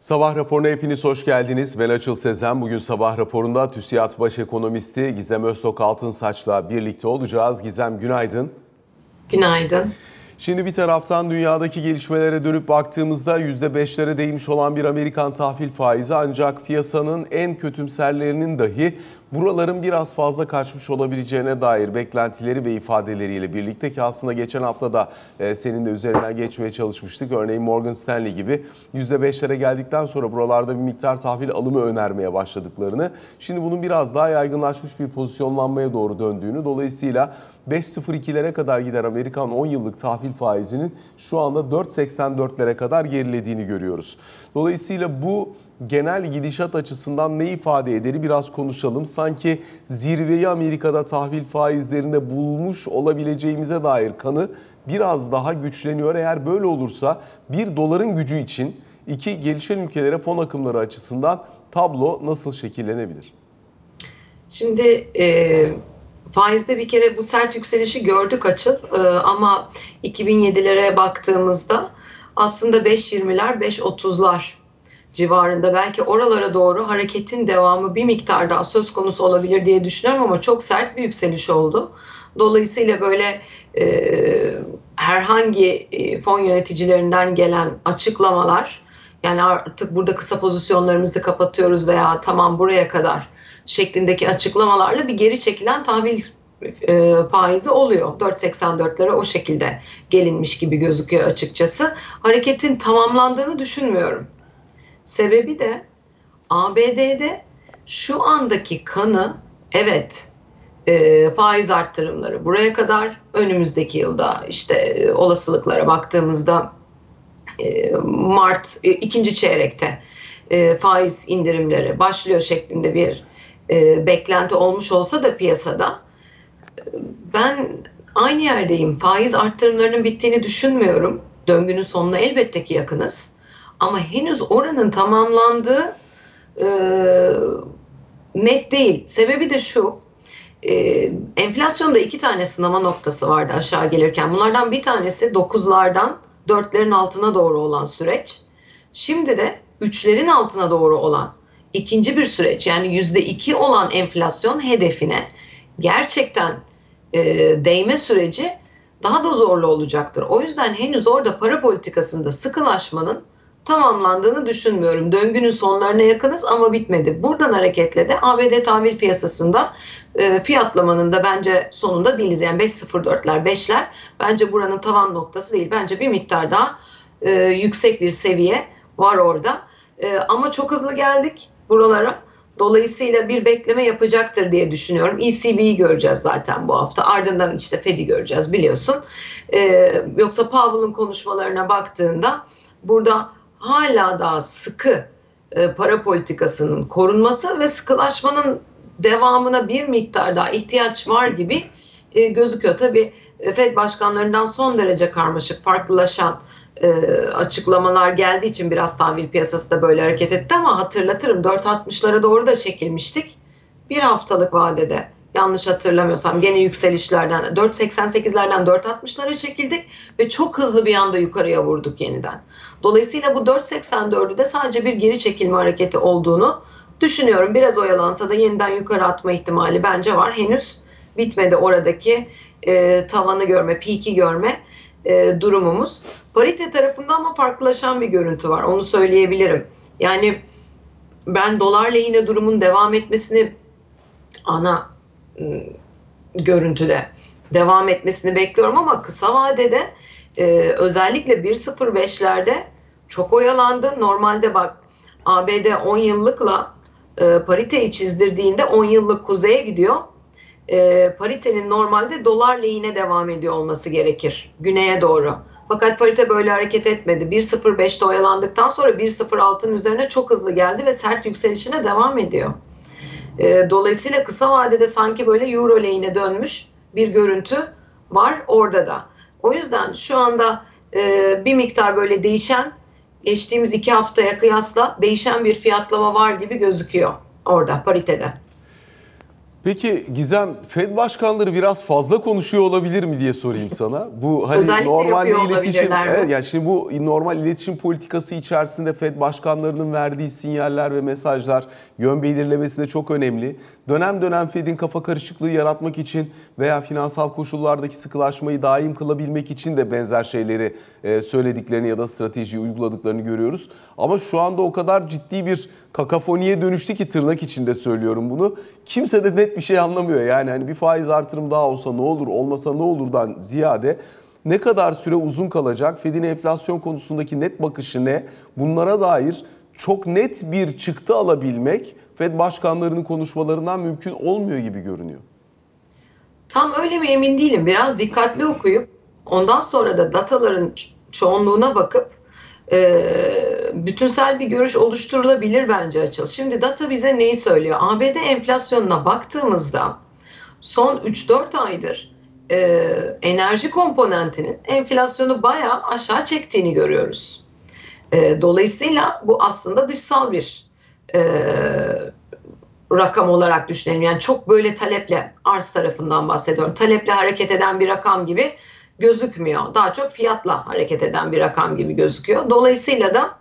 Sabah raporuna hepiniz hoş geldiniz. Ben Açıl Sezen. Bugün sabah raporunda TÜSİAD Baş Ekonomisti Gizem Öztok Altınsaç'la birlikte olacağız. Gizem günaydın. Günaydın. Şimdi bir taraftan dünyadaki gelişmelere dönüp baktığımızda %5'lere değmiş olan bir Amerikan tahvil faizi ancak piyasanın en kötümserlerinin dahi buraların biraz fazla kaçmış olabileceğine dair beklentileri ve ifadeleriyle birlikte ki aslında geçen hafta da e, senin de üzerinden geçmeye çalışmıştık. Örneğin Morgan Stanley gibi %5'lere geldikten sonra buralarda bir miktar tahvil alımı önermeye başladıklarını, şimdi bunun biraz daha yaygınlaşmış bir pozisyonlanmaya doğru döndüğünü dolayısıyla 5.02'lere kadar giden Amerikan 10 yıllık tahvil faizinin şu anda 4.84'lere kadar gerilediğini görüyoruz. Dolayısıyla bu genel gidişat açısından ne ifade eder biraz konuşalım. Sanki zirveyi Amerika'da tahvil faizlerinde bulmuş olabileceğimize dair kanı biraz daha güçleniyor. Eğer böyle olursa bir doların gücü için iki gelişen ülkelere fon akımları açısından tablo nasıl şekillenebilir? Şimdi e, faizde bir kere bu sert yükselişi gördük açıl e, ama 2007'lere baktığımızda aslında 5.20'ler 5.30'lar civarında belki oralara doğru hareketin devamı bir miktar daha söz konusu olabilir diye düşünüyorum ama çok sert bir yükseliş oldu. Dolayısıyla böyle e, herhangi e, fon yöneticilerinden gelen açıklamalar yani artık burada kısa pozisyonlarımızı kapatıyoruz veya tamam buraya kadar şeklindeki açıklamalarla bir geri çekilen tahvil e, faizi oluyor. 4.84'lere o şekilde gelinmiş gibi gözüküyor açıkçası. Hareketin tamamlandığını düşünmüyorum. Sebebi de ABD'de şu andaki kanı evet e, faiz arttırımları buraya kadar önümüzdeki yılda işte e, olasılıklara baktığımızda e, Mart e, ikinci çeyrekte e, faiz indirimleri başlıyor şeklinde bir e, beklenti olmuş olsa da piyasada ben aynı yerdeyim. Faiz arttırımlarının bittiğini düşünmüyorum. Döngünün sonuna elbette ki yakınız. Ama henüz oranın tamamlandığı e, net değil. Sebebi de şu. E, enflasyonda iki tane sınama noktası vardı aşağı gelirken. Bunlardan bir tanesi 9'lardan 4'lerin altına doğru olan süreç. Şimdi de 3'lerin altına doğru olan ikinci bir süreç yani yüzde iki olan enflasyon hedefine gerçekten e, değme süreci daha da zorlu olacaktır. O yüzden henüz orada para politikasında sıkılaşmanın tamamlandığını düşünmüyorum. Döngünün sonlarına yakınız ama bitmedi. Buradan hareketle de ABD tahvil piyasasında e, fiyatlamanın da bence sonunda değiliz. Yani 5.04'ler 5'ler bence buranın tavan noktası değil. Bence bir miktar daha e, yüksek bir seviye var orada. E, ama çok hızlı geldik buralara. Dolayısıyla bir bekleme yapacaktır diye düşünüyorum. ECB'yi göreceğiz zaten bu hafta. Ardından işte Fed'i göreceğiz biliyorsun. Ee, yoksa Powell'ın konuşmalarına baktığında burada hala daha sıkı e, para politikasının korunması ve sıkılaşmanın devamına bir miktar daha ihtiyaç var gibi e, gözüküyor. Tabii e, Fed başkanlarından son derece karmaşık, farklılaşan e, açıklamalar geldiği için biraz tahvil piyasası da böyle hareket etti ama hatırlatırım 4.60'lara doğru da çekilmiştik. Bir haftalık vadede yanlış hatırlamıyorsam gene yükselişlerden 4.88'lerden 4.60'lara çekildik ve çok hızlı bir anda yukarıya vurduk yeniden. Dolayısıyla bu 4.84'ü de sadece bir geri çekilme hareketi olduğunu düşünüyorum. Biraz oyalansa da yeniden yukarı atma ihtimali bence var. Henüz bitmedi oradaki e, tavanı görme, peak'i görme e, durumumuz. Parite tarafında ama farklılaşan bir görüntü var. Onu söyleyebilirim. Yani ben dolar lehine durumun devam etmesini ana ıı, görüntüde devam etmesini bekliyorum ama kısa vadede e, özellikle 1.05'lerde çok oyalandı. Normalde bak ABD 10 yıllıkla e, pariteyi çizdirdiğinde 10 yıllık kuzeye gidiyor e, paritenin normalde dolar lehine devam ediyor olması gerekir güneye doğru. Fakat parite böyle hareket etmedi. 1.05'te oyalandıktan sonra 1.06'ın üzerine çok hızlı geldi ve sert yükselişine devam ediyor. E, dolayısıyla kısa vadede sanki böyle euro lehine dönmüş bir görüntü var orada da. O yüzden şu anda e, bir miktar böyle değişen geçtiğimiz iki haftaya kıyasla değişen bir fiyatlama var gibi gözüküyor orada paritede. Peki Gizem, Fed başkanları biraz fazla konuşuyor olabilir mi diye sorayım sana. Bu hani Özellikle normal yapıyor iletişim, evet yani şimdi bu normal iletişim politikası içerisinde Fed başkanlarının verdiği sinyaller ve mesajlar yön belirlemesi de çok önemli. Dönem dönem Fed'in kafa karışıklığı yaratmak için veya finansal koşullardaki sıkılaşmayı daim kılabilmek için de benzer şeyleri e, söylediklerini ya da stratejiyi uyguladıklarını görüyoruz. Ama şu anda o kadar ciddi bir kakafoniye dönüştü ki tırnak içinde söylüyorum bunu. Kimse de net bir şey anlamıyor. Yani hani bir faiz artırım daha olsa ne olur, olmasa ne olurdan ziyade ne kadar süre uzun kalacak, Fed'in enflasyon konusundaki net bakışı ne? Bunlara dair çok net bir çıktı alabilmek Fed başkanlarının konuşmalarından mümkün olmuyor gibi görünüyor. Tam öyle mi emin değilim. Biraz dikkatli okuyup ondan sonra da dataların çoğunluğuna bakıp e, bütünsel bir görüş oluşturulabilir bence açıl. Şimdi data bize neyi söylüyor? ABD enflasyonuna baktığımızda son 3-4 aydır e, enerji komponentinin enflasyonu bayağı aşağı çektiğini görüyoruz. E, dolayısıyla bu aslında dışsal bir e, rakam olarak düşünelim. Yani çok böyle taleple arz tarafından bahsediyorum. Taleple hareket eden bir rakam gibi gözükmüyor. Daha çok fiyatla hareket eden bir rakam gibi gözüküyor. Dolayısıyla da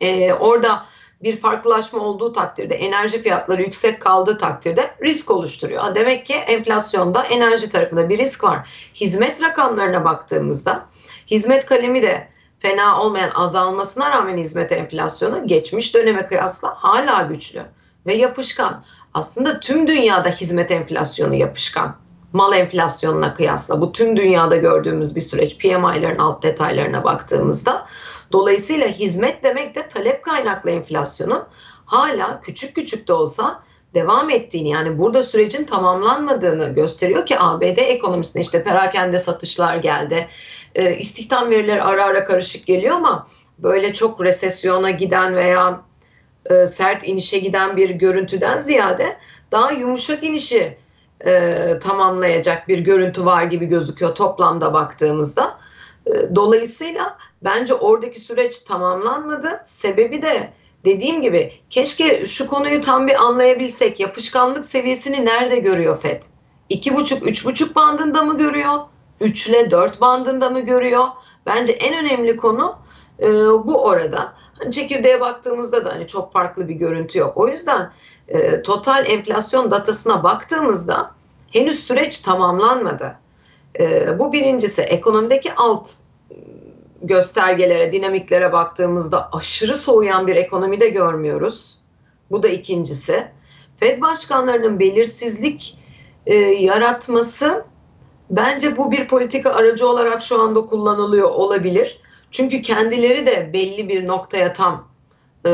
e, orada bir farklılaşma olduğu takdirde, enerji fiyatları yüksek kaldığı takdirde risk oluşturuyor. Demek ki enflasyonda enerji tarafında bir risk var. Hizmet rakamlarına baktığımızda, hizmet kalemi de fena olmayan azalmasına rağmen hizmet enflasyonu geçmiş döneme kıyasla hala güçlü ve yapışkan. Aslında tüm dünyada hizmet enflasyonu yapışkan. Mal enflasyonuna kıyasla bu tüm dünyada gördüğümüz bir süreç. PMI'lerin alt detaylarına baktığımızda. Dolayısıyla hizmet demek de talep kaynaklı enflasyonun hala küçük küçük de olsa devam ettiğini yani burada sürecin tamamlanmadığını gösteriyor ki ABD ekonomisine işte perakende satışlar geldi. E, istihdam verileri ara ara karışık geliyor ama böyle çok resesyona giden veya e, sert inişe giden bir görüntüden ziyade daha yumuşak inişi e, tamamlayacak bir görüntü var gibi gözüküyor toplamda baktığımızda. E, dolayısıyla bence oradaki süreç tamamlanmadı. Sebebi de dediğim gibi keşke şu konuyu tam bir anlayabilsek. Yapışkanlık seviyesini nerede görüyor FED? 2,5-3,5 bandında mı görüyor? 3 ile 4 bandında mı görüyor? Bence en önemli konu e, bu orada. Hani çekirdeğe baktığımızda da hani çok farklı bir görüntü yok. O yüzden e, total enflasyon datasına baktığımızda henüz süreç tamamlanmadı. E, bu birincisi ekonomideki alt göstergelere, dinamiklere baktığımızda aşırı soğuyan bir ekonomi de görmüyoruz. Bu da ikincisi. Fed başkanlarının belirsizlik e, yaratması bence bu bir politika aracı olarak şu anda kullanılıyor olabilir. Çünkü kendileri de belli bir noktaya tam e,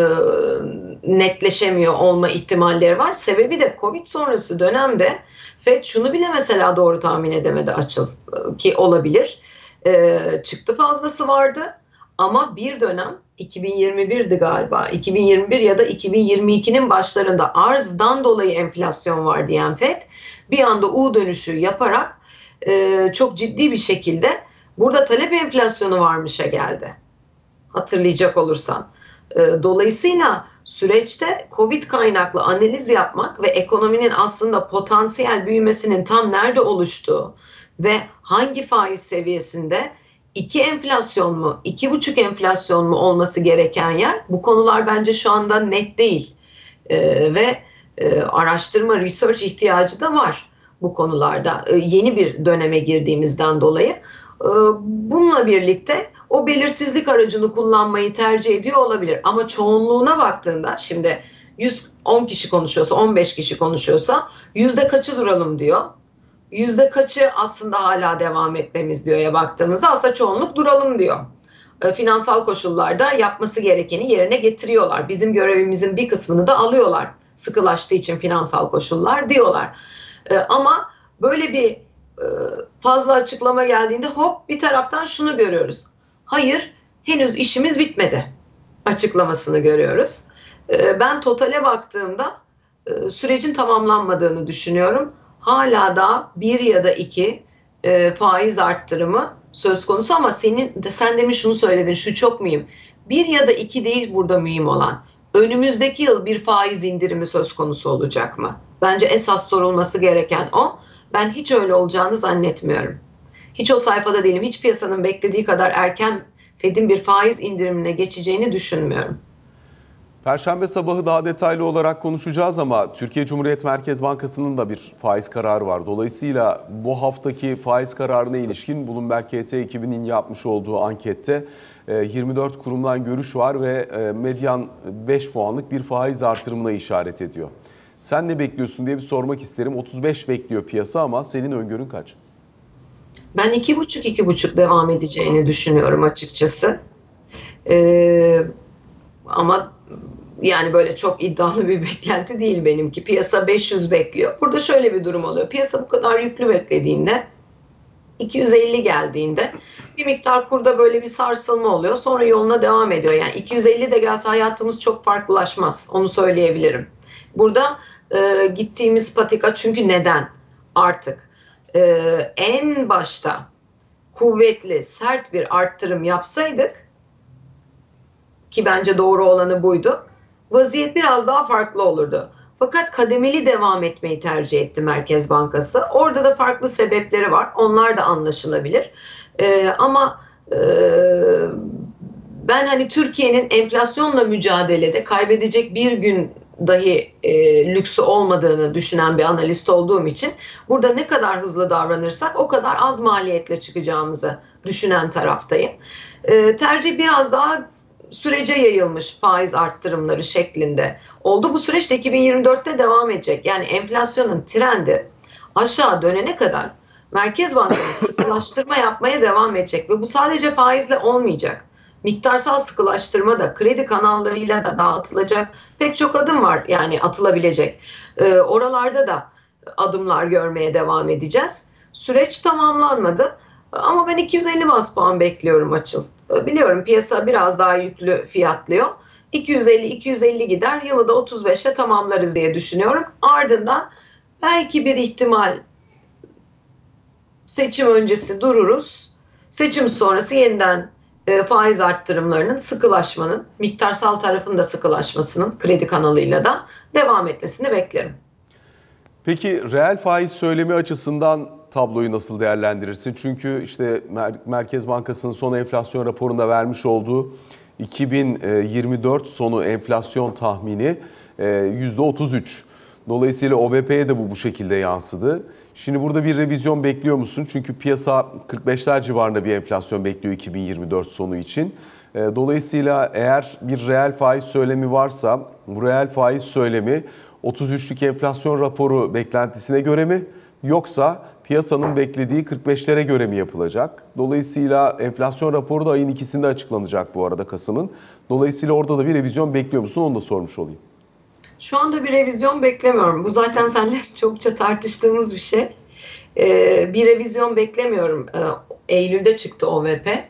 netleşemiyor olma ihtimalleri var. Sebebi de Covid sonrası dönemde FED şunu bile mesela doğru tahmin edemedi açıl e, ki olabilir. E, çıktı fazlası vardı ama bir dönem 2021'di galiba 2021 ya da 2022'nin başlarında arzdan dolayı enflasyon var diyen FED bir anda U dönüşü yaparak e, çok ciddi bir şekilde burada talep enflasyonu varmışa geldi. Hatırlayacak olursan. E, dolayısıyla süreçte Covid kaynaklı analiz yapmak ve ekonominin aslında potansiyel büyümesinin tam nerede oluştuğu ve hangi faiz seviyesinde iki enflasyon mu, iki buçuk enflasyon mu olması gereken yer bu konular bence şu anda net değil e, ve e, araştırma, research ihtiyacı da var bu konularda e, yeni bir döneme girdiğimizden dolayı. E, bununla birlikte o belirsizlik aracını kullanmayı tercih ediyor olabilir. Ama çoğunluğuna baktığında şimdi 110 kişi konuşuyorsa 15 kişi konuşuyorsa yüzde kaçı duralım diyor. Yüzde kaçı aslında hala devam etmemiz diyor ya baktığımızda aslında çoğunluk duralım diyor. E, finansal koşullarda yapması gerekeni yerine getiriyorlar. Bizim görevimizin bir kısmını da alıyorlar. Sıkılaştığı için finansal koşullar diyorlar. E, ama böyle bir e, fazla açıklama geldiğinde hop bir taraftan şunu görüyoruz hayır henüz işimiz bitmedi açıklamasını görüyoruz. Ee, ben totale baktığımda e, sürecin tamamlanmadığını düşünüyorum. Hala da bir ya da iki e, faiz arttırımı söz konusu ama senin de sen demin şunu söyledin şu çok mühim. Bir ya da iki değil burada mühim olan. önümüzdeki yıl bir faiz indirimi söz konusu olacak mı? Bence esas sorulması gereken o. Ben hiç öyle olacağını zannetmiyorum. Hiç o sayfada değilim. Hiç piyasanın beklediği kadar erken Fed'in bir faiz indirimine geçeceğini düşünmüyorum. Perşembe sabahı daha detaylı olarak konuşacağız ama Türkiye Cumhuriyet Merkez Bankası'nın da bir faiz kararı var. Dolayısıyla bu haftaki faiz kararına ilişkin Bloomberg KT ekibinin yapmış olduğu ankette 24 kurumdan görüş var ve medyan 5 puanlık bir faiz artırımına işaret ediyor. Sen ne bekliyorsun diye bir sormak isterim. 35 bekliyor piyasa ama senin öngörün kaç? Ben 2,5-2,5 devam edeceğini düşünüyorum açıkçası. Ee, ama yani böyle çok iddialı bir beklenti değil benimki. Piyasa 500 bekliyor. Burada şöyle bir durum oluyor. Piyasa bu kadar yüklü beklediğinde 250 geldiğinde bir miktar kurda böyle bir sarsılma oluyor. Sonra yoluna devam ediyor. Yani 250 de gelse hayatımız çok farklılaşmaz. Onu söyleyebilirim. Burada e, gittiğimiz patika çünkü neden? Artık e, en başta kuvvetli, sert bir arttırım yapsaydık ki bence doğru olanı buydu. Vaziyet biraz daha farklı olurdu. Fakat kademeli devam etmeyi tercih etti Merkez Bankası. Orada da farklı sebepleri var. Onlar da anlaşılabilir. Ee, ama e, ben hani Türkiye'nin enflasyonla mücadelede kaybedecek bir gün dahi e, lüksü olmadığını düşünen bir analist olduğum için burada ne kadar hızlı davranırsak o kadar az maliyetle çıkacağımızı düşünen taraftayım. E, tercih biraz daha sürece yayılmış faiz arttırımları şeklinde oldu. Bu süreç de 2024'te devam edecek. Yani enflasyonun trendi aşağı dönene kadar Merkez Bankası sıkılaştırma yapmaya devam edecek ve bu sadece faizle olmayacak. Miktarsal sıkılaştırma da kredi kanallarıyla da dağıtılacak pek çok adım var yani atılabilecek. Ee, oralarda da adımlar görmeye devam edeceğiz. Süreç tamamlanmadı ama ben 250 bas puan bekliyorum açıl. Biliyorum piyasa biraz daha yüklü fiyatlıyor. 250-250 gider yılı da 35'e tamamlarız diye düşünüyorum. Ardından belki bir ihtimal seçim öncesi dururuz. Seçim sonrası yeniden e, faiz arttırımlarının sıkılaşmanın, miktarsal tarafın da sıkılaşmasının kredi kanalıyla da devam etmesini beklerim. Peki reel faiz söylemi açısından tabloyu nasıl değerlendirirsin? Çünkü işte Merkez Bankası'nın son enflasyon raporunda vermiş olduğu 2024 sonu enflasyon tahmini %33. Dolayısıyla OVP'ye de bu bu şekilde yansıdı. Şimdi burada bir revizyon bekliyor musun? Çünkü piyasa 45'ler civarında bir enflasyon bekliyor 2024 sonu için. Dolayısıyla eğer bir reel faiz söylemi varsa bu reel faiz söylemi 33'lük enflasyon raporu beklentisine göre mi yoksa piyasanın beklediği 45'lere göre mi yapılacak? Dolayısıyla enflasyon raporu da ayın ikisinde açıklanacak bu arada Kasım'ın. Dolayısıyla orada da bir revizyon bekliyor musun? Onu da sormuş olayım. Şu anda bir revizyon beklemiyorum. Bu zaten seninle çokça tartıştığımız bir şey. Ee, bir revizyon beklemiyorum. Ee, Eylül'de çıktı OVP.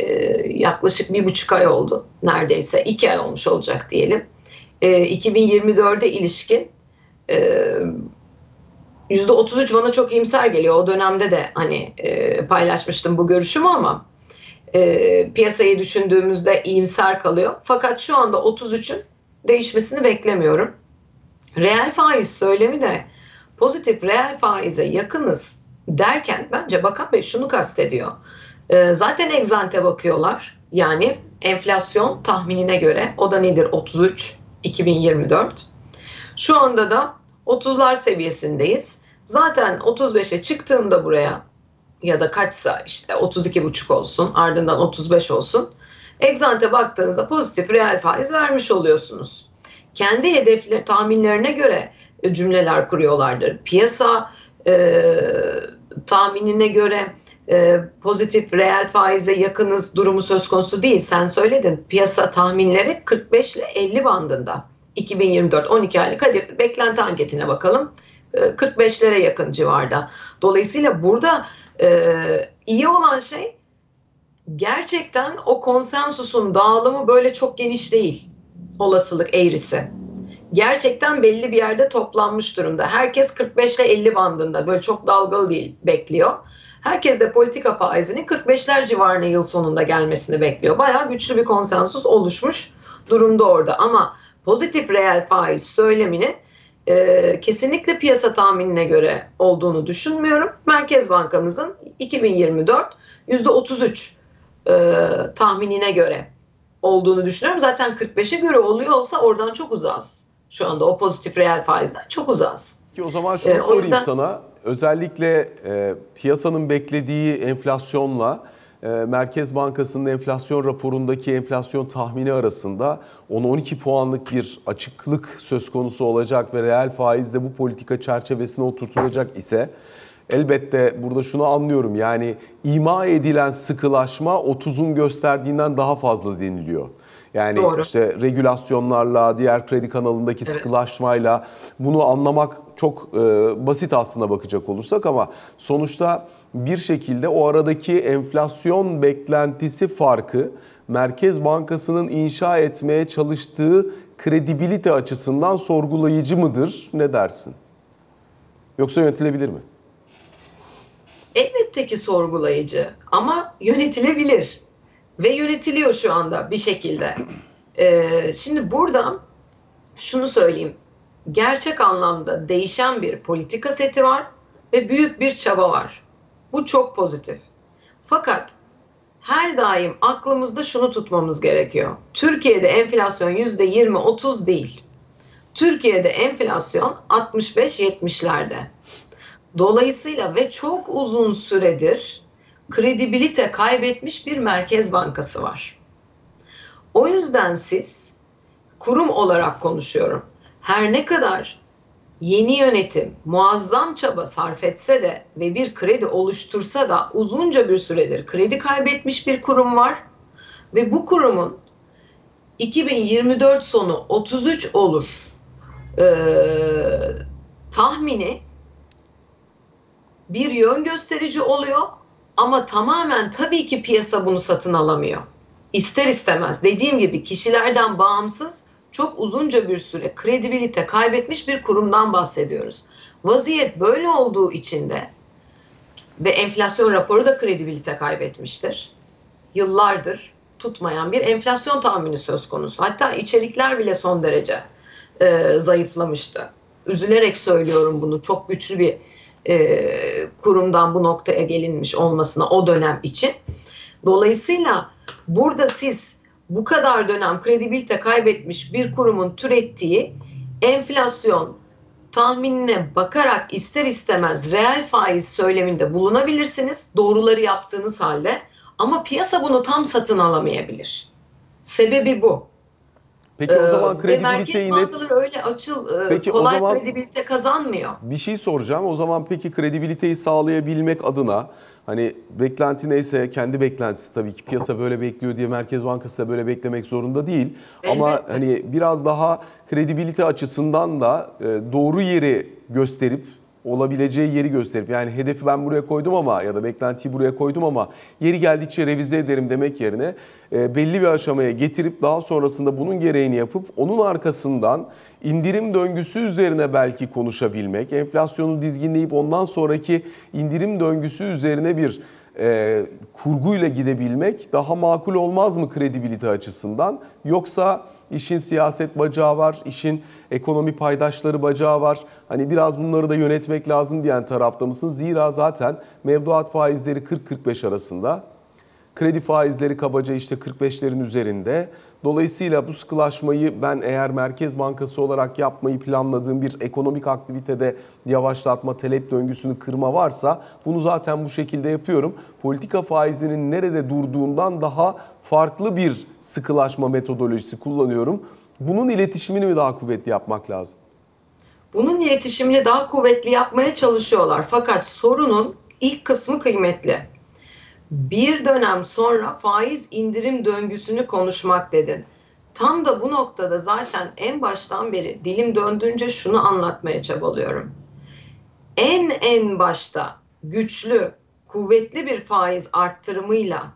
Ee, yaklaşık bir buçuk ay oldu. Neredeyse iki ay olmuş olacak diyelim. Ee, 2024'e ilişkin e, %33 bana çok iyimser geliyor. O dönemde de hani e, paylaşmıştım bu görüşümü ama e, piyasayı düşündüğümüzde iyimser kalıyor. Fakat şu anda 33'ün değişmesini beklemiyorum. Reel faiz söylemi de pozitif reel faize yakınız derken bence Bakan Bey şunu kastediyor. E, zaten egzante bakıyorlar. Yani enflasyon tahminine göre o da nedir 33 2024. Şu anda da 30'lar seviyesindeyiz. Zaten 35'e çıktığımda buraya ya da kaçsa işte 32,5 olsun ardından 35 olsun. Egzante baktığınızda pozitif reel faiz vermiş oluyorsunuz. Kendi hedefleri tahminlerine göre cümleler kuruyorlardır. Piyasa e, tahminine göre e, pozitif reel faize yakınız durumu söz konusu değil. Sen söyledin. Piyasa tahminleri 45 ile 50 bandında. 2024 12 aylık hadi beklenti anketine bakalım. 45'lere yakın civarda. Dolayısıyla burada e, iyi olan şey gerçekten o konsensusun dağılımı böyle çok geniş değil. Olasılık eğrisi. Gerçekten belli bir yerde toplanmış durumda. Herkes 45 ile 50 bandında böyle çok dalgalı değil bekliyor. Herkes de politika faizinin 45'ler civarına yıl sonunda gelmesini bekliyor. Bayağı güçlü bir konsensus oluşmuş durumda orada. Ama pozitif reel faiz söylemini e, kesinlikle piyasa tahminine göre olduğunu düşünmüyorum. Merkez Bankamızın 2024 %33 e, tahminine göre olduğunu düşünüyorum. Zaten 45'e göre oluyor olsa oradan çok uzağız. Şu anda o pozitif reel faizden çok uzağız. Ki o zaman şunu Ee, sorayım yüzden- sana. Özellikle e, piyasanın beklediği enflasyonla e, Merkez Bankası'nın enflasyon raporundaki enflasyon tahmini arasında 10-12 puanlık bir açıklık söz konusu olacak ve reel faiz de bu politika çerçevesine oturtulacak ise elbette burada şunu anlıyorum. Yani ima edilen sıkılaşma 30'un gösterdiğinden daha fazla deniliyor. Yani Doğru. işte regülasyonlarla, diğer kredi kanalındaki Evet. sıkılaşmayla bunu anlamak çok e, basit aslında bakacak olursak ama sonuçta bir şekilde o aradaki enflasyon beklentisi farkı Merkez Bankası'nın inşa etmeye çalıştığı kredibilite açısından sorgulayıcı mıdır? Ne dersin? Yoksa yönetilebilir mi? Elbette ki sorgulayıcı ama yönetilebilir ve yönetiliyor şu anda bir şekilde. Ee, şimdi buradan şunu söyleyeyim. Gerçek anlamda değişen bir politika seti var ve büyük bir çaba var. Bu çok pozitif. Fakat her daim aklımızda şunu tutmamız gerekiyor. Türkiye'de enflasyon %20-30 değil. Türkiye'de enflasyon 65-70'lerde. Dolayısıyla ve çok uzun süredir kredibilite kaybetmiş bir merkez bankası var. O yüzden siz kurum olarak konuşuyorum. Her ne kadar yeni yönetim muazzam çaba sarf etse de ve bir kredi oluştursa da uzunca bir süredir kredi kaybetmiş bir kurum var ve bu kurumun 2024 sonu 33 olur ee, tahmini bir yön gösterici oluyor ama tamamen tabii ki piyasa bunu satın alamıyor. İster istemez dediğim gibi kişilerden bağımsız çok uzunca bir süre kredibilite kaybetmiş bir kurumdan bahsediyoruz. Vaziyet böyle olduğu için de ve enflasyon raporu da kredibilite kaybetmiştir. Yıllardır tutmayan bir enflasyon tahmini söz konusu. Hatta içerikler bile son derece e, zayıflamıştı. Üzülerek söylüyorum bunu. Çok güçlü bir e, kurumdan bu noktaya gelinmiş olmasına o dönem için. Dolayısıyla burada siz bu kadar dönem kredibilite kaybetmiş bir kurumun türettiği enflasyon tahminine bakarak ister istemez reel faiz söyleminde bulunabilirsiniz doğruları yaptığınız halde ama piyasa bunu tam satın alamayabilir. Sebebi bu. Peki o zaman Ee, ve merkez kredibiliteyi net bankaları öyle açıl e, Peki o kolay zaman- kredibilite kazanmıyor. Bir şey soracağım. O zaman peki kredibiliteyi sağlayabilmek adına hani beklenti neyse kendi beklentisi tabii ki piyasa böyle bekliyor diye Merkez Bankası da böyle beklemek zorunda değil. Ama Elbette. hani biraz daha kredibilite açısından da e, doğru yeri gösterip olabileceği yeri gösterip yani hedefi ben buraya koydum ama ya da beklentiyi buraya koydum ama yeri geldikçe revize ederim demek yerine e, belli bir aşamaya getirip daha sonrasında bunun gereğini yapıp onun arkasından indirim döngüsü üzerine belki konuşabilmek, enflasyonu dizginleyip ondan sonraki indirim döngüsü üzerine bir e, kurguyla gidebilmek daha makul olmaz mı kredibilite açısından? Yoksa işin siyaset bacağı var, işin ekonomi paydaşları bacağı var. Hani biraz bunları da yönetmek lazım diyen tarafta mısın? Zira zaten mevduat faizleri 40-45 arasında. Kredi faizleri kabaca işte 45'lerin üzerinde. Dolayısıyla bu sıkılaşmayı ben eğer Merkez Bankası olarak yapmayı planladığım bir ekonomik aktivitede yavaşlatma, talep döngüsünü kırma varsa bunu zaten bu şekilde yapıyorum. Politika faizinin nerede durduğundan daha farklı bir sıkılaşma metodolojisi kullanıyorum. Bunun iletişimini mi daha kuvvetli yapmak lazım? Bunun iletişimini daha kuvvetli yapmaya çalışıyorlar. Fakat sorunun ilk kısmı kıymetli. Bir dönem sonra faiz indirim döngüsünü konuşmak dedin. Tam da bu noktada zaten en baştan beri dilim döndüğünce şunu anlatmaya çabalıyorum. En en başta güçlü, kuvvetli bir faiz arttırımıyla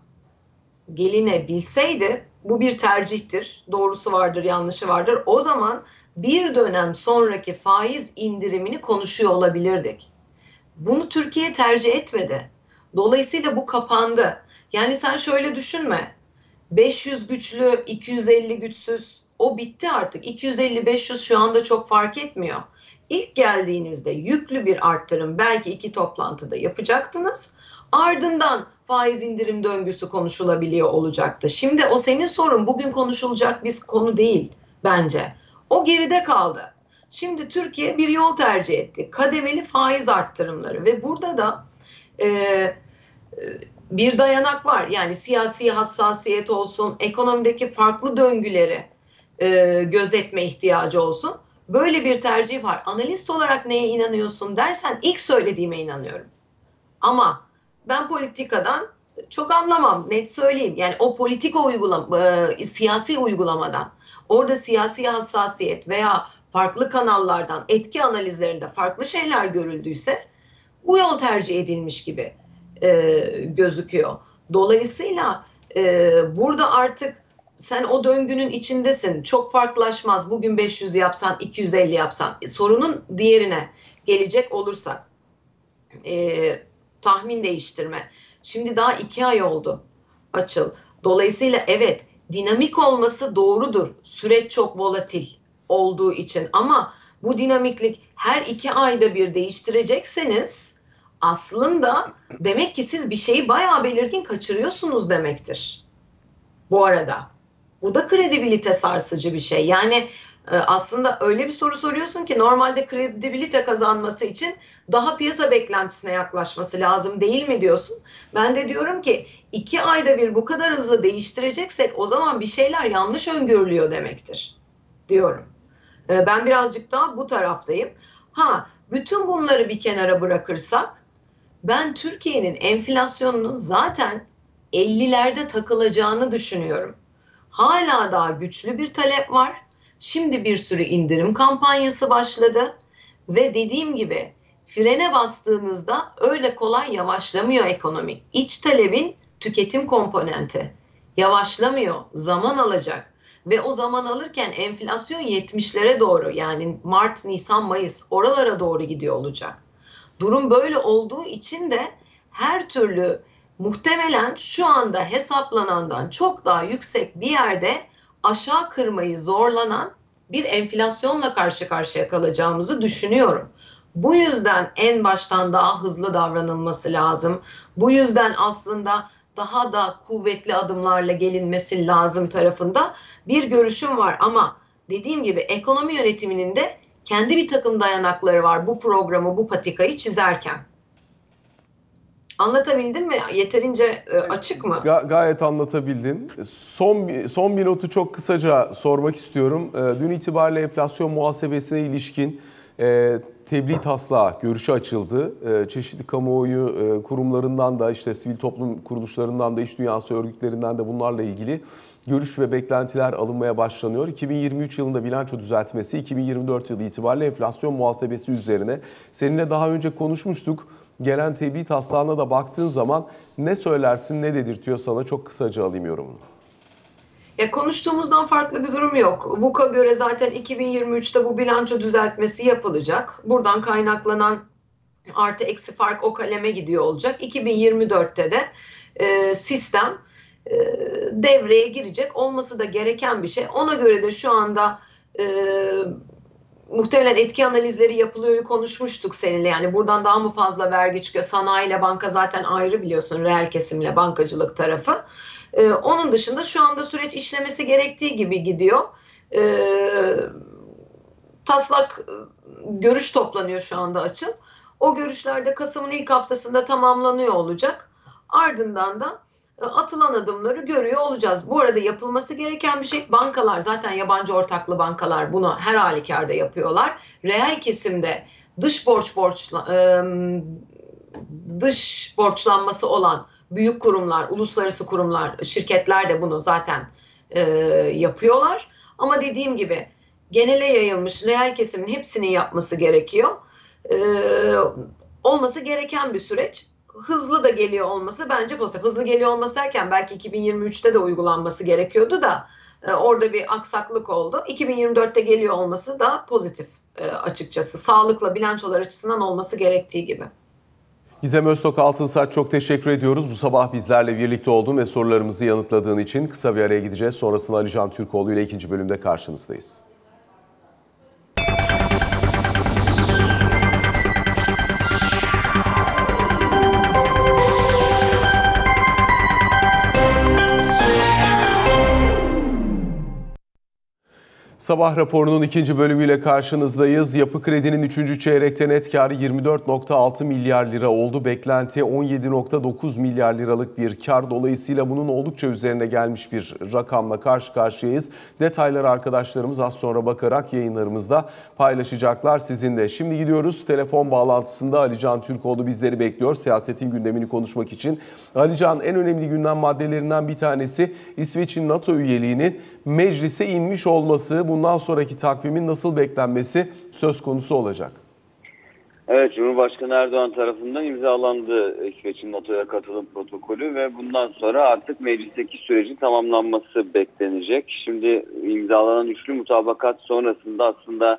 gelinebilseydi bu bir tercihtir. Doğrusu vardır, yanlışı vardır. O zaman bir dönem sonraki faiz indirimini konuşuyor olabilirdik. Bunu Türkiye tercih etmedi. Dolayısıyla bu kapandı. Yani sen şöyle düşünme. 500 güçlü, 250 güçsüz o bitti artık. 250-500 şu anda çok fark etmiyor. İlk geldiğinizde yüklü bir arttırım belki iki toplantıda yapacaktınız. Ardından faiz indirim döngüsü konuşulabiliyor olacaktı. Şimdi o senin sorun bugün konuşulacak bir konu değil bence. O geride kaldı. Şimdi Türkiye bir yol tercih etti. Kademeli faiz arttırımları ve burada da e, bir dayanak var. Yani siyasi hassasiyet olsun, ekonomideki farklı döngüleri e, gözetme ihtiyacı olsun. Böyle bir tercih var. Analist olarak neye inanıyorsun dersen ilk söylediğime inanıyorum. Ama ben politikadan çok anlamam net söyleyeyim. Yani o politika uygulama, e, siyasi uygulamadan orada siyasi hassasiyet veya farklı kanallardan etki analizlerinde farklı şeyler görüldüyse bu yol tercih edilmiş gibi e, gözüküyor. Dolayısıyla e, burada artık sen o döngünün içindesin. Çok farklılaşmaz. Bugün 500 yapsan, 250 yapsan. E, sorunun diğerine gelecek olursak e, tahmin değiştirme. Şimdi daha iki ay oldu açıl. Dolayısıyla evet dinamik olması doğrudur. Süreç çok volatil olduğu için ama bu dinamiklik her iki ayda bir değiştirecekseniz aslında demek ki siz bir şeyi bayağı belirgin kaçırıyorsunuz demektir. Bu arada. Bu da kredibilite sarsıcı bir şey. Yani e, aslında öyle bir soru soruyorsun ki normalde kredibilite kazanması için daha piyasa beklentisine yaklaşması lazım değil mi diyorsun. Ben de diyorum ki iki ayda bir bu kadar hızlı değiştireceksek o zaman bir şeyler yanlış öngörülüyor demektir diyorum. E, ben birazcık daha bu taraftayım. Ha bütün bunları bir kenara bırakırsak ben Türkiye'nin enflasyonunun zaten 50'lerde takılacağını düşünüyorum. Hala daha güçlü bir talep var. Şimdi bir sürü indirim kampanyası başladı ve dediğim gibi frene bastığınızda öyle kolay yavaşlamıyor ekonomi. İç talebin tüketim komponenti yavaşlamıyor, zaman alacak ve o zaman alırken enflasyon 70'lere doğru yani Mart, Nisan, Mayıs oralara doğru gidiyor olacak. Durum böyle olduğu için de her türlü muhtemelen şu anda hesaplanandan çok daha yüksek bir yerde aşağı kırmayı zorlanan bir enflasyonla karşı karşıya kalacağımızı düşünüyorum. Bu yüzden en baştan daha hızlı davranılması lazım. Bu yüzden aslında daha da kuvvetli adımlarla gelinmesi lazım tarafında bir görüşüm var ama dediğim gibi ekonomi yönetiminin de kendi bir takım dayanakları var bu programı, bu patikayı çizerken. Anlatabildim mi? Yeterince e, açık mı? Ga- gayet anlatabildin. Son son bir notu çok kısaca sormak istiyorum. E, Dün itibariyle enflasyon muhasebesine ilişkin tebliğ taslağı görüşü açıldı. E, Çeşitli kamuoyu e, kurumlarından da işte sivil toplum kuruluşlarından da iş dünyası örgütlerinden de bunlarla ilgili görüş ve beklentiler alınmaya başlanıyor. 2023 yılında bilanço düzeltmesi, 2024 yılı itibariyle enflasyon muhasebesi üzerine. Seninle daha önce konuşmuştuk. Gelen tebliğ taslağına da baktığın zaman ne söylersin, ne dedirtiyor sana çok kısaca alayım yorumunu. Ya konuştuğumuzdan farklı bir durum yok. VUK'a göre zaten 2023'te bu bilanço düzeltmesi yapılacak. Buradan kaynaklanan artı eksi fark o kaleme gidiyor olacak. 2024'te de e, sistem e, devreye girecek. Olması da gereken bir şey. Ona göre de şu anda e, muhtemelen etki analizleri yapılıyor konuşmuştuk seninle. Yani buradan daha mı fazla vergi çıkıyor? Sanayiyle banka zaten ayrı biliyorsun. Reel kesimle bankacılık tarafı. Ee, onun dışında şu anda süreç işlemesi gerektiği gibi gidiyor. Ee, taslak e, görüş toplanıyor şu anda açıl. O görüşlerde Kasım'ın ilk haftasında tamamlanıyor olacak. Ardından da e, atılan adımları görüyor olacağız. Bu arada yapılması gereken bir şey bankalar zaten yabancı ortaklı bankalar bunu her halükarda yapıyorlar. Reel kesimde dış borç borçla, e, dış borçlanması olan büyük kurumlar, uluslararası kurumlar, şirketler de bunu zaten e, yapıyorlar. Ama dediğim gibi genele yayılmış reel kesimin hepsinin yapması gerekiyor. E, olması gereken bir süreç. Hızlı da geliyor olması bence pozitif. Hızlı geliyor olması derken belki 2023'te de uygulanması gerekiyordu da e, orada bir aksaklık oldu. 2024'te geliyor olması da pozitif e, açıkçası. Sağlıkla bilançolar açısından olması gerektiği gibi. Gizem Öztok Altınsaç çok teşekkür ediyoruz. Bu sabah bizlerle birlikte oldun ve sorularımızı yanıtladığın için kısa bir araya gideceğiz. Sonrasında Ali Can Türkoğlu ile ikinci bölümde karşınızdayız. Sabah raporunun ikinci bölümüyle karşınızdayız. Yapı Kredi'nin 3. çeyrekte net karı 24.6 milyar lira oldu. Beklenti 17.9 milyar liralık bir kar. Dolayısıyla bunun oldukça üzerine gelmiş bir rakamla karşı karşıyayız. Detayları arkadaşlarımız az sonra bakarak yayınlarımızda paylaşacaklar sizinle. Şimdi gidiyoruz. Telefon bağlantısında Ali Can Türkoğlu bizleri bekliyor. Siyasetin gündemini konuşmak için. Ali Can en önemli gündem maddelerinden bir tanesi İsveç'in NATO üyeliğinin meclise inmiş olması. Bundan sonraki takvimin nasıl beklenmesi söz konusu olacak. Evet, Cumhurbaşkanı Erdoğan tarafından imzalandı İsveç'in NATO'ya katılım protokolü ve bundan sonra artık meclisteki sürecin tamamlanması beklenecek. Şimdi imzalanan üçlü mutabakat sonrasında aslında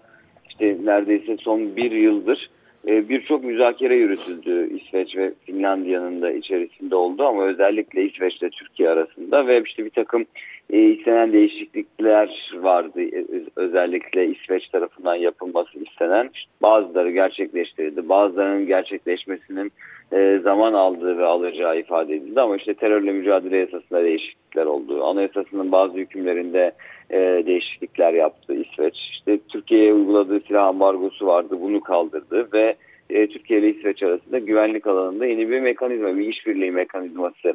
işte neredeyse son bir yıldır e, birçok müzakere yürütüldü İsveç ve Finlandiya'nın da içerisinde oldu ama özellikle İsveç ile Türkiye arasında ve işte bir takım e, istenen değişiklikler vardı. E, özellikle İsveç tarafından yapılması istenen bazıları gerçekleştirildi. Bazılarının gerçekleşmesinin e, zaman aldığı ve alacağı ifade edildi ama işte terörle mücadele yasasında değişiklikler oldu. Anayasasının bazı hükümlerinde e, değişiklikler yaptı İsveç. İşte Türkiye'ye uyguladığı silah ambargosu vardı. Bunu kaldırdı ve e, Türkiye ile İsveç arasında güvenlik alanında yeni bir mekanizma, bir işbirliği mekanizması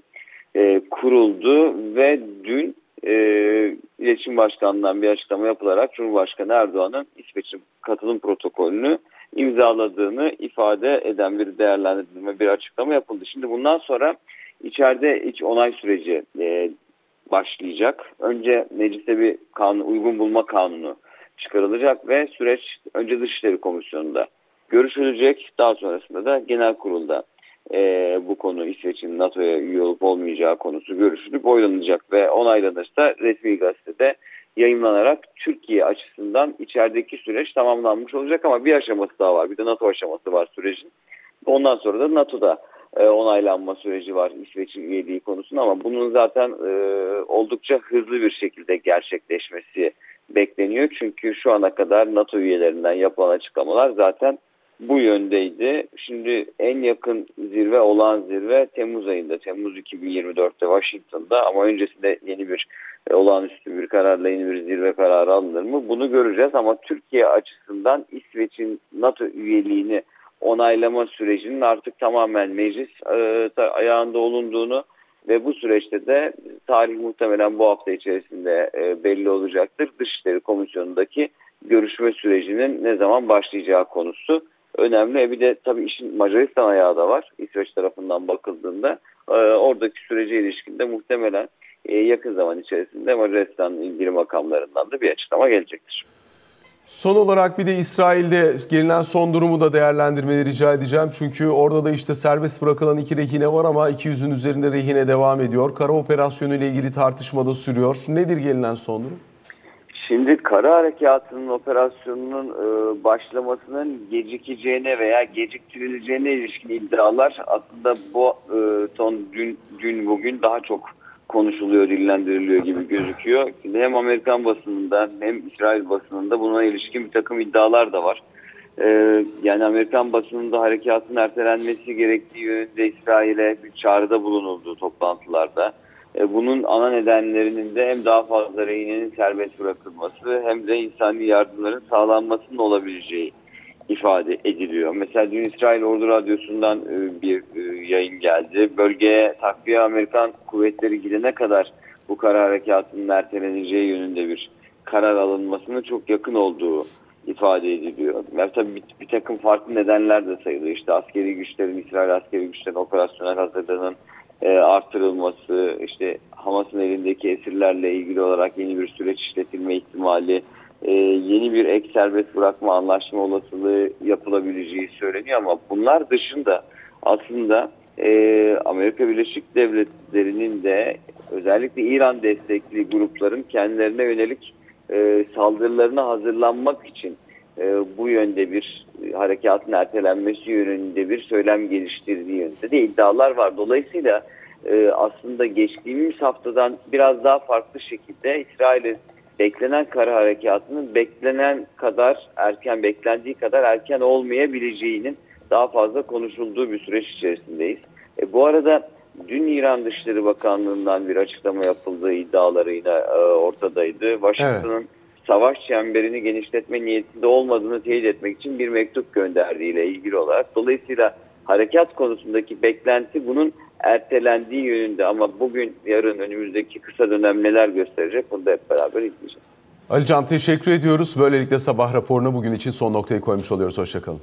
e, kuruldu ve dün e, İletişim Başkanı'ndan bir açıklama yapılarak Cumhurbaşkanı Erdoğan'ın İsveç'in katılım protokolünü imzaladığını ifade eden bir değerlendirme, bir açıklama yapıldı. Şimdi bundan sonra içeride iç onay süreci e, başlayacak. Önce mecliste bir kanun, uygun bulma kanunu çıkarılacak ve süreç önce Dışişleri Komisyonu'nda görüşülecek. Daha sonrasında da genel kurulda e, bu konu İsveç'in NATO'ya üye olup olmayacağı konusu görüşülüp oylanacak ve onaylanırsa resmi gazetede yayınlanarak Türkiye açısından içerideki süreç tamamlanmış olacak ama bir aşaması daha var. Bir de NATO aşaması var sürecin. Ondan sonra da NATO'da e, onaylanma süreci var İsveç'in üyeliği konusunda ama bunun zaten e, oldukça hızlı bir şekilde gerçekleşmesi bekleniyor. Çünkü şu ana kadar NATO üyelerinden yapılan açıklamalar zaten bu yöndeydi. Şimdi en yakın zirve olan zirve Temmuz ayında, Temmuz 2024'te Washington'da ama öncesinde yeni bir e, olağanüstü bir kararla yeni bir zirve kararı alınır mı? Bunu göreceğiz ama Türkiye açısından İsveç'in NATO üyeliğini onaylama sürecinin artık tamamen meclis e, ayağında olunduğunu ve bu süreçte de tarih muhtemelen bu hafta içerisinde e, belli olacaktır. Dışişleri Komisyonu'ndaki görüşme sürecinin ne zaman başlayacağı konusu önemli. E, bir de tabii işin Macaristan ayağı da var. İsveç tarafından bakıldığında e, oradaki sürece ilişkinde muhtemelen e, yakın zaman içerisinde Macaristan ilgili makamlarından da bir açıklama gelecektir. Son olarak bir de İsrail'de gelinen son durumu da değerlendirmeyi rica edeceğim. Çünkü orada da işte serbest bırakılan iki rehine var ama 200'ün üzerinde rehine devam ediyor. Kara operasyonu ile ilgili tartışma da sürüyor. Nedir gelinen son durum? Şimdi kara harekatının operasyonunun e, başlamasının gecikeceğine veya geciktirileceğine ilişkin iddialar aslında bu e, son dün, dün bugün daha çok konuşuluyor, dillendiriliyor gibi gözüküyor. Şimdi hem Amerikan basınında hem İsrail basınında buna ilişkin bir takım iddialar da var. Ee, yani Amerikan basınında harekatın ertelenmesi gerektiği yönünde İsrail'e bir çağrıda bulunuldu toplantılarda. Ee, bunun ana nedenlerinin de hem daha fazla rehinenin serbest bırakılması hem de insani yardımların sağlanmasının olabileceği ifade ediliyor. Mesela dün İsrail Ordu Radyosu'ndan e, bir e, yayın geldi. Bölgeye takviye Amerikan kuvvetleri gidene kadar bu karar harekatının erteleneceği yönünde bir karar alınmasının çok yakın olduğu ifade ediliyor. Yani tabii bir, bir takım farklı nedenler de sayılıyor. İşte askeri güçlerin, İsrail askeri güçlerin operasyonel hazırlığının e, artırılması, işte Hamas'ın elindeki esirlerle ilgili olarak yeni bir süreç işletilme ihtimali, e, yeni bir ek serbest bırakma anlaşma olasılığı yapılabileceği söyleniyor. Ama bunlar dışında aslında e, Amerika Birleşik Devletleri'nin de özellikle İran destekli grupların kendilerine yönelik e, saldırılarına hazırlanmak için e, bu yönde bir harekatın ertelenmesi yönünde bir söylem geliştirdiği yönünde de iddialar var. Dolayısıyla e, aslında geçtiğimiz haftadan biraz daha farklı şekilde İsrail'in beklenen kara harekatının beklenen kadar erken, beklendiği kadar erken olmayabileceğinin daha fazla konuşulduğu bir süreç içerisindeyiz. E, bu arada dün İran Dışişleri Bakanlığı'ndan bir açıklama yapıldığı iddiaları yine e, ortadaydı. Washington'ın savaş çemberini genişletme niyetinde olmadığını teyit etmek için bir mektup gönderdiğiyle ilgili olarak. Dolayısıyla harekat konusundaki beklenti bunun ertelendiği yönünde ama bugün yarın önümüzdeki kısa dönem neler gösterecek bunu da hep beraber izleyeceğiz. Alican teşekkür ediyoruz. Böylelikle sabah raporuna bugün için son noktayı koymuş oluyoruz. Hoşçakalın.